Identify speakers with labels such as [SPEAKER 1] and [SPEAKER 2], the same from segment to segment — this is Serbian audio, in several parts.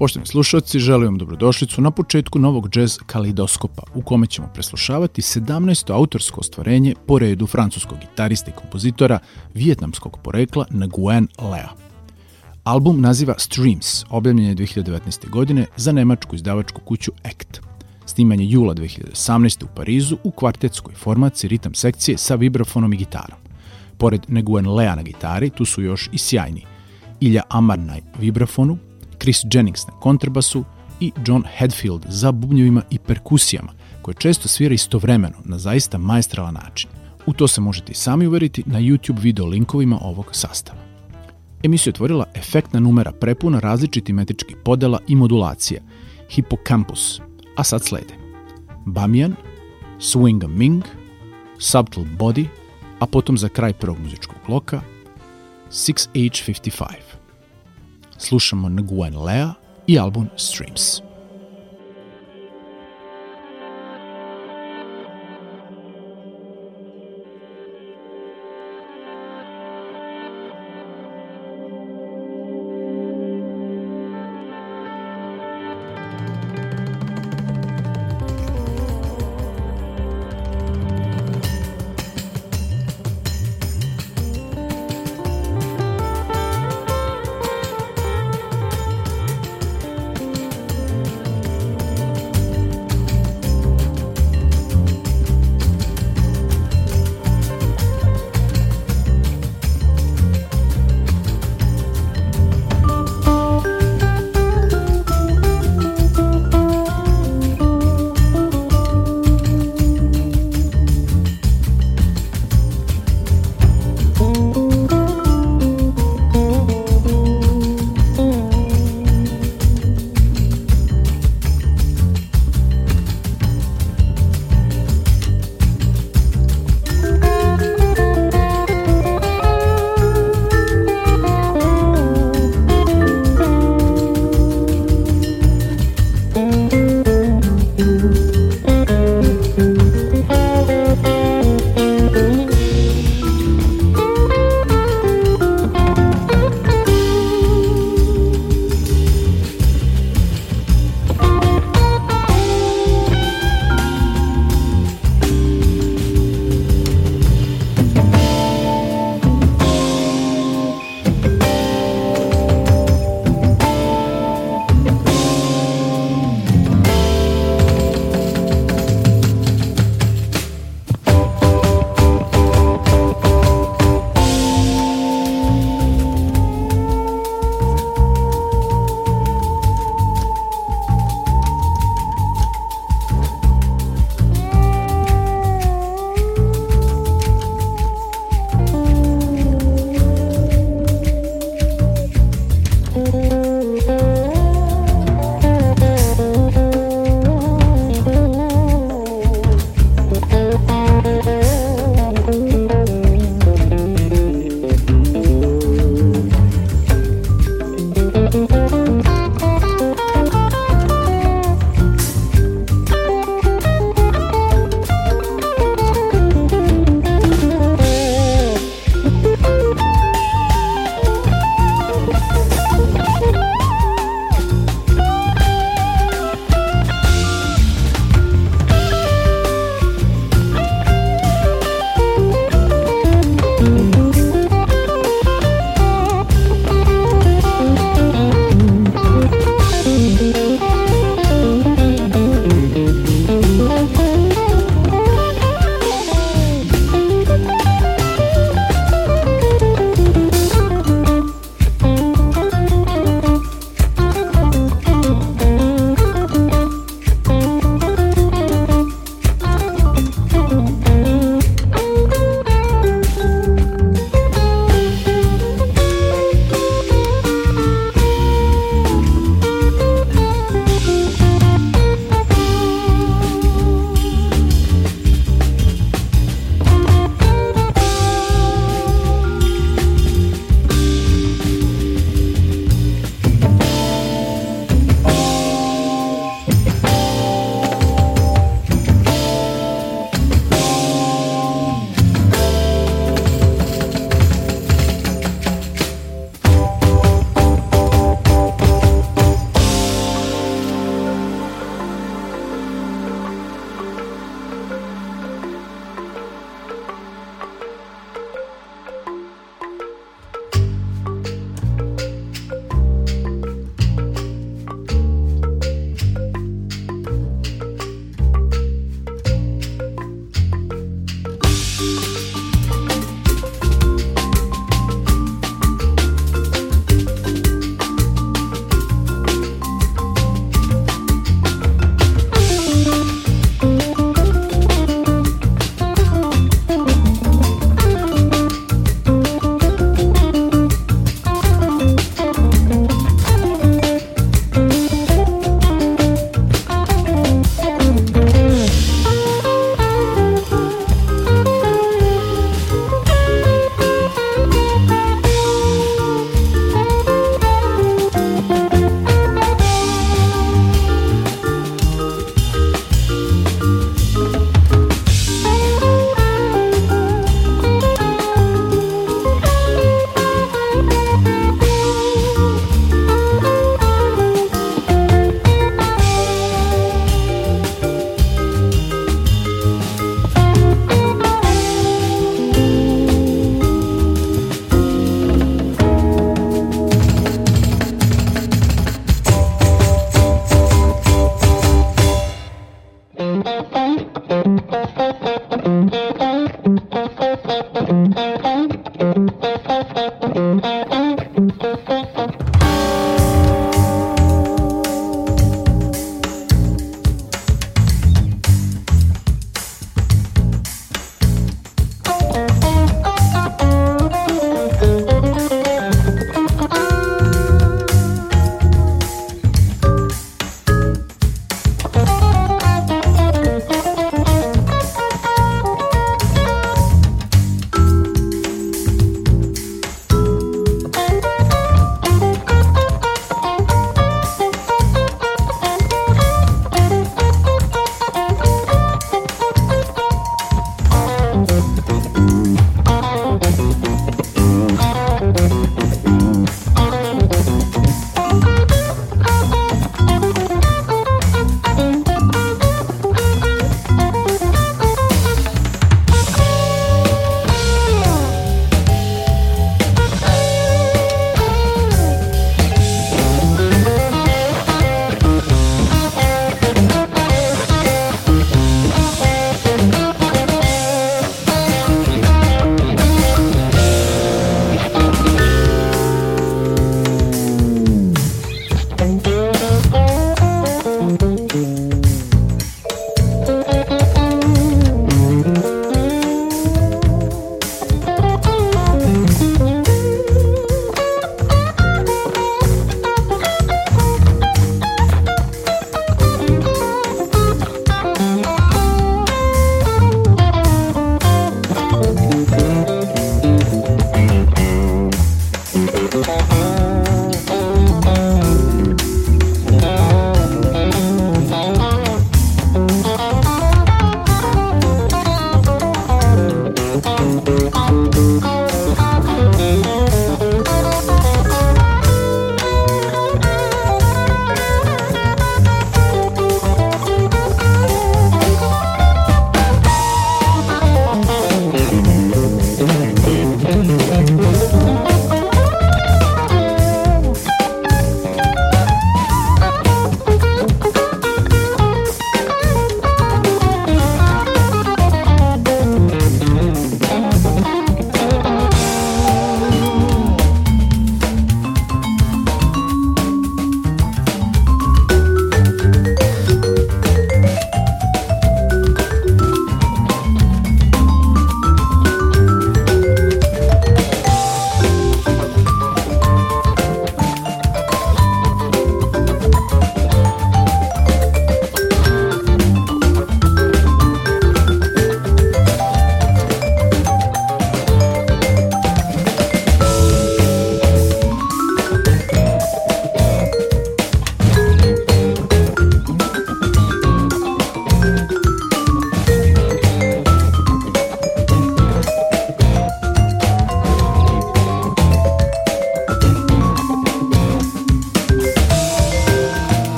[SPEAKER 1] Poštovni slušalci, želim vam dobrodošlicu na početku novog jazz kalidoskopa, u kome ćemo preslušavati 17. autorsko ostvarenje po redu francuskog gitarista i kompozitora vijetnamskog porekla Nguyen Lea. Album naziva Streams, objavljen je 2019. godine za nemačku izdavačku kuću ACT. Sniman je jula 2018. u Parizu u kvartetskoj formaciji ritam sekcije sa vibrafonom i gitarom. Pored Nguyen Lea na gitari, tu su još i sjajni Ilja Amar na vibrafonu, Chris Jennings na kontrabasu i John Hedfield za bubnjevima i perkusijama, koje često svira istovremeno na zaista majstralan način. U to se možete i sami uveriti na YouTube video linkovima ovog sastava. Emisiju je otvorila efektna numera prepuna različitih metričkih podela i modulacija, Hippocampus, a sad slede Bamian, Swing a Ming, Subtle Body, a potom za kraj prvog muzičkog bloka 6H55. Slušamo Nguyen Lea i album Streams.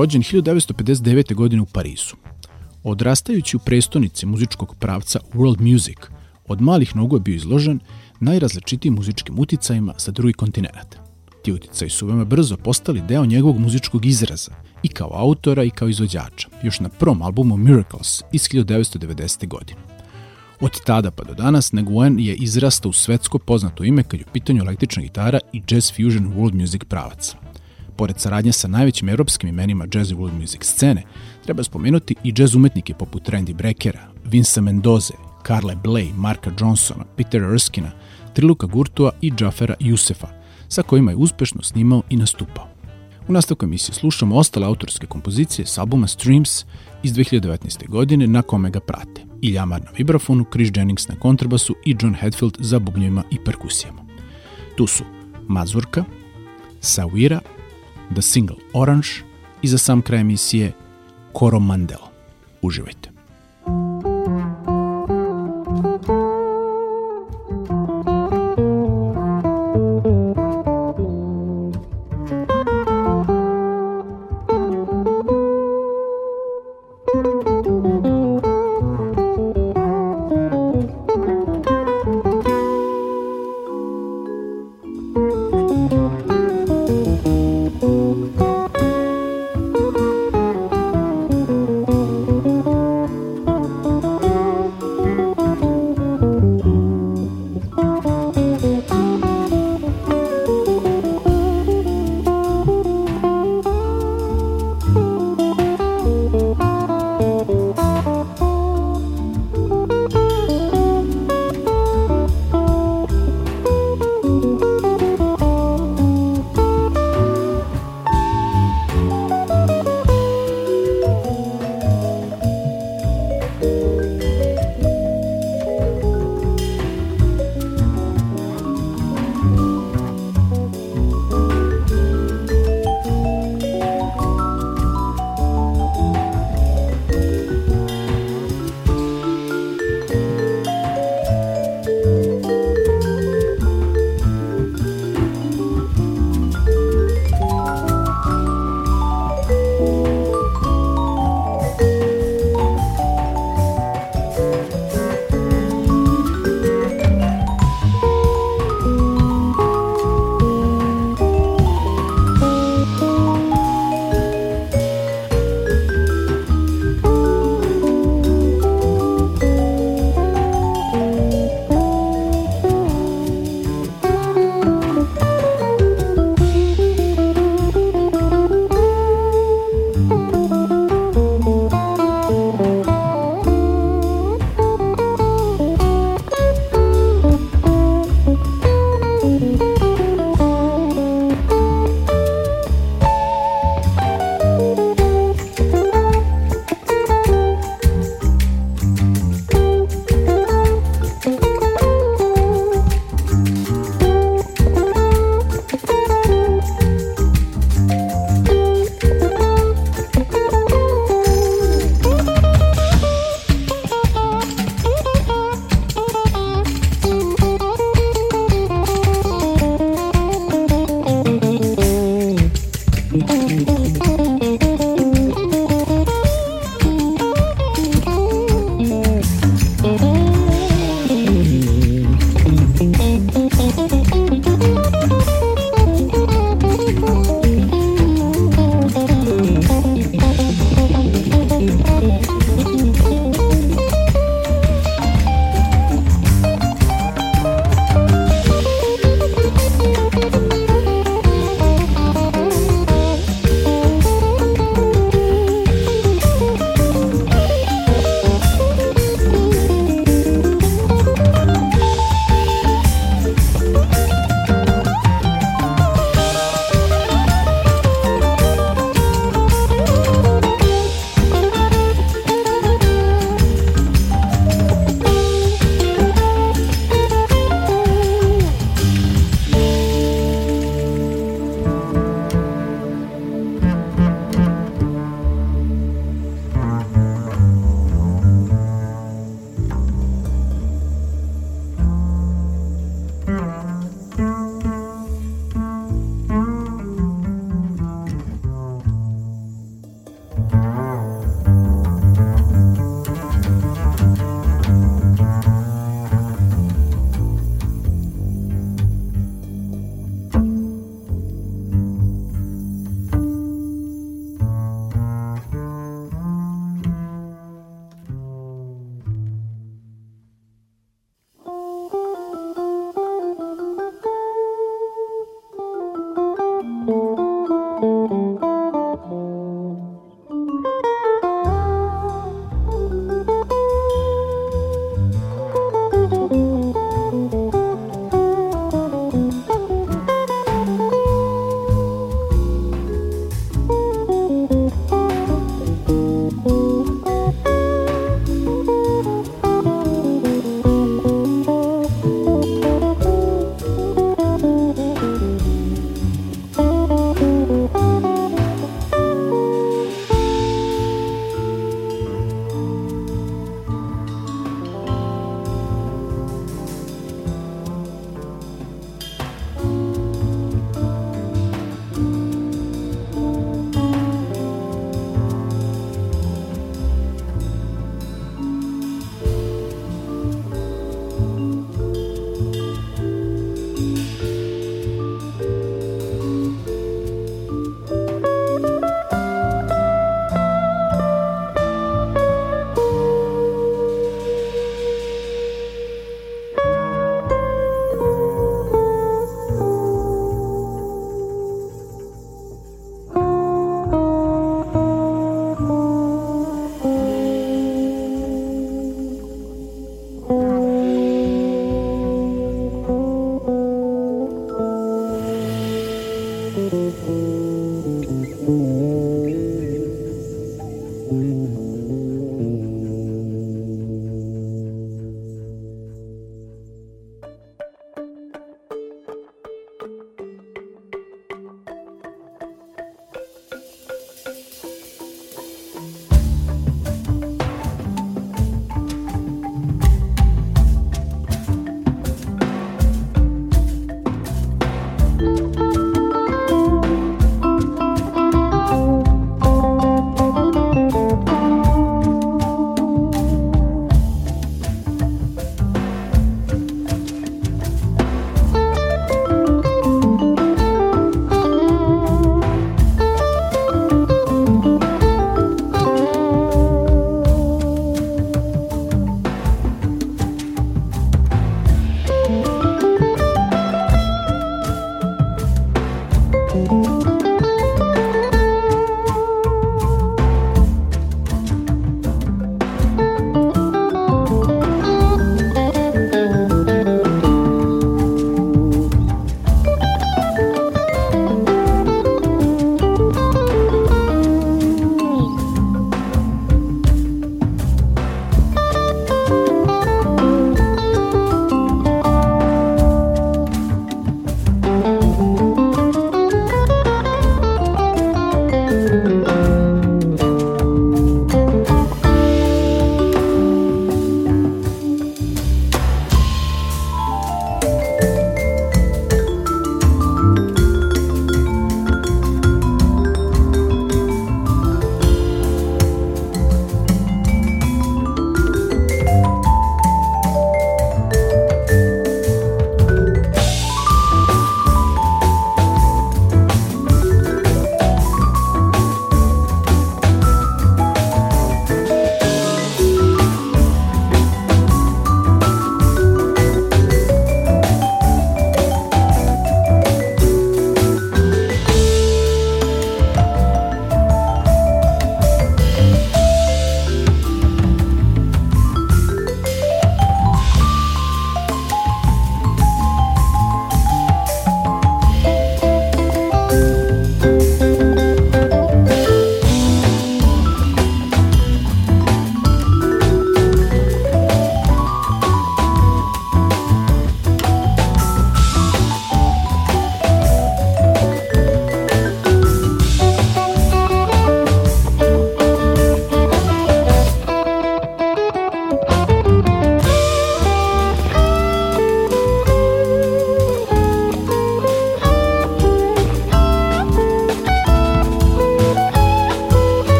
[SPEAKER 1] Rođen 1959. godine u Parizu. Odrastajući u prestonici muzičkog pravca world music, od malih nogu je bio izložen najrazličitijim muzičkim uticajima sa drugih kontinenta. Ti uticaji su veoma brzo postali deo njegovog muzičkog izraza, i kao autora i kao izvođača, još na prvom albumu Miracles iz 1990. godine. Od tada pa do danas Nguyen je izrastao u svetsko poznato ime kad je u pitanju električna gitara i jazz fusion world music pravaca. Pored saradnje sa najvećim evropskim imenima jazz i world music scene, treba spomenuti i jazz umetnike poput Randy Breckera, Vince Mendoze, Carle Bley, Marka Johnsona, Petera Erskina, Triluka Gurtua i Jafera Jusefa, sa kojima je uspešno snimao i nastupao. U nastavku emisije slušamo ostale autorske kompozicije s albuma Streams iz 2019. godine na kome ga prate. Ilja Amar na vibrafonu, Chris Jennings na kontrabasu i John Hadfield za bubnjevima i perkusijama. Tu su Mazurka, Sawira, The Single Orange i za sam kraj emisije Coromandel. Uživajte.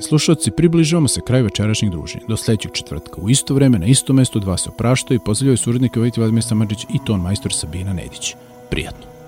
[SPEAKER 1] Dragi slušalci, približavamo se kraju večerašnjeg druženja. Do sledećeg četvrtka u isto vreme, na isto mesto, dva se opraštaju i pozdravljaju suradnike Vojti Vladimir Samadžić i ton majstor Sabina Nedić. Prijatno.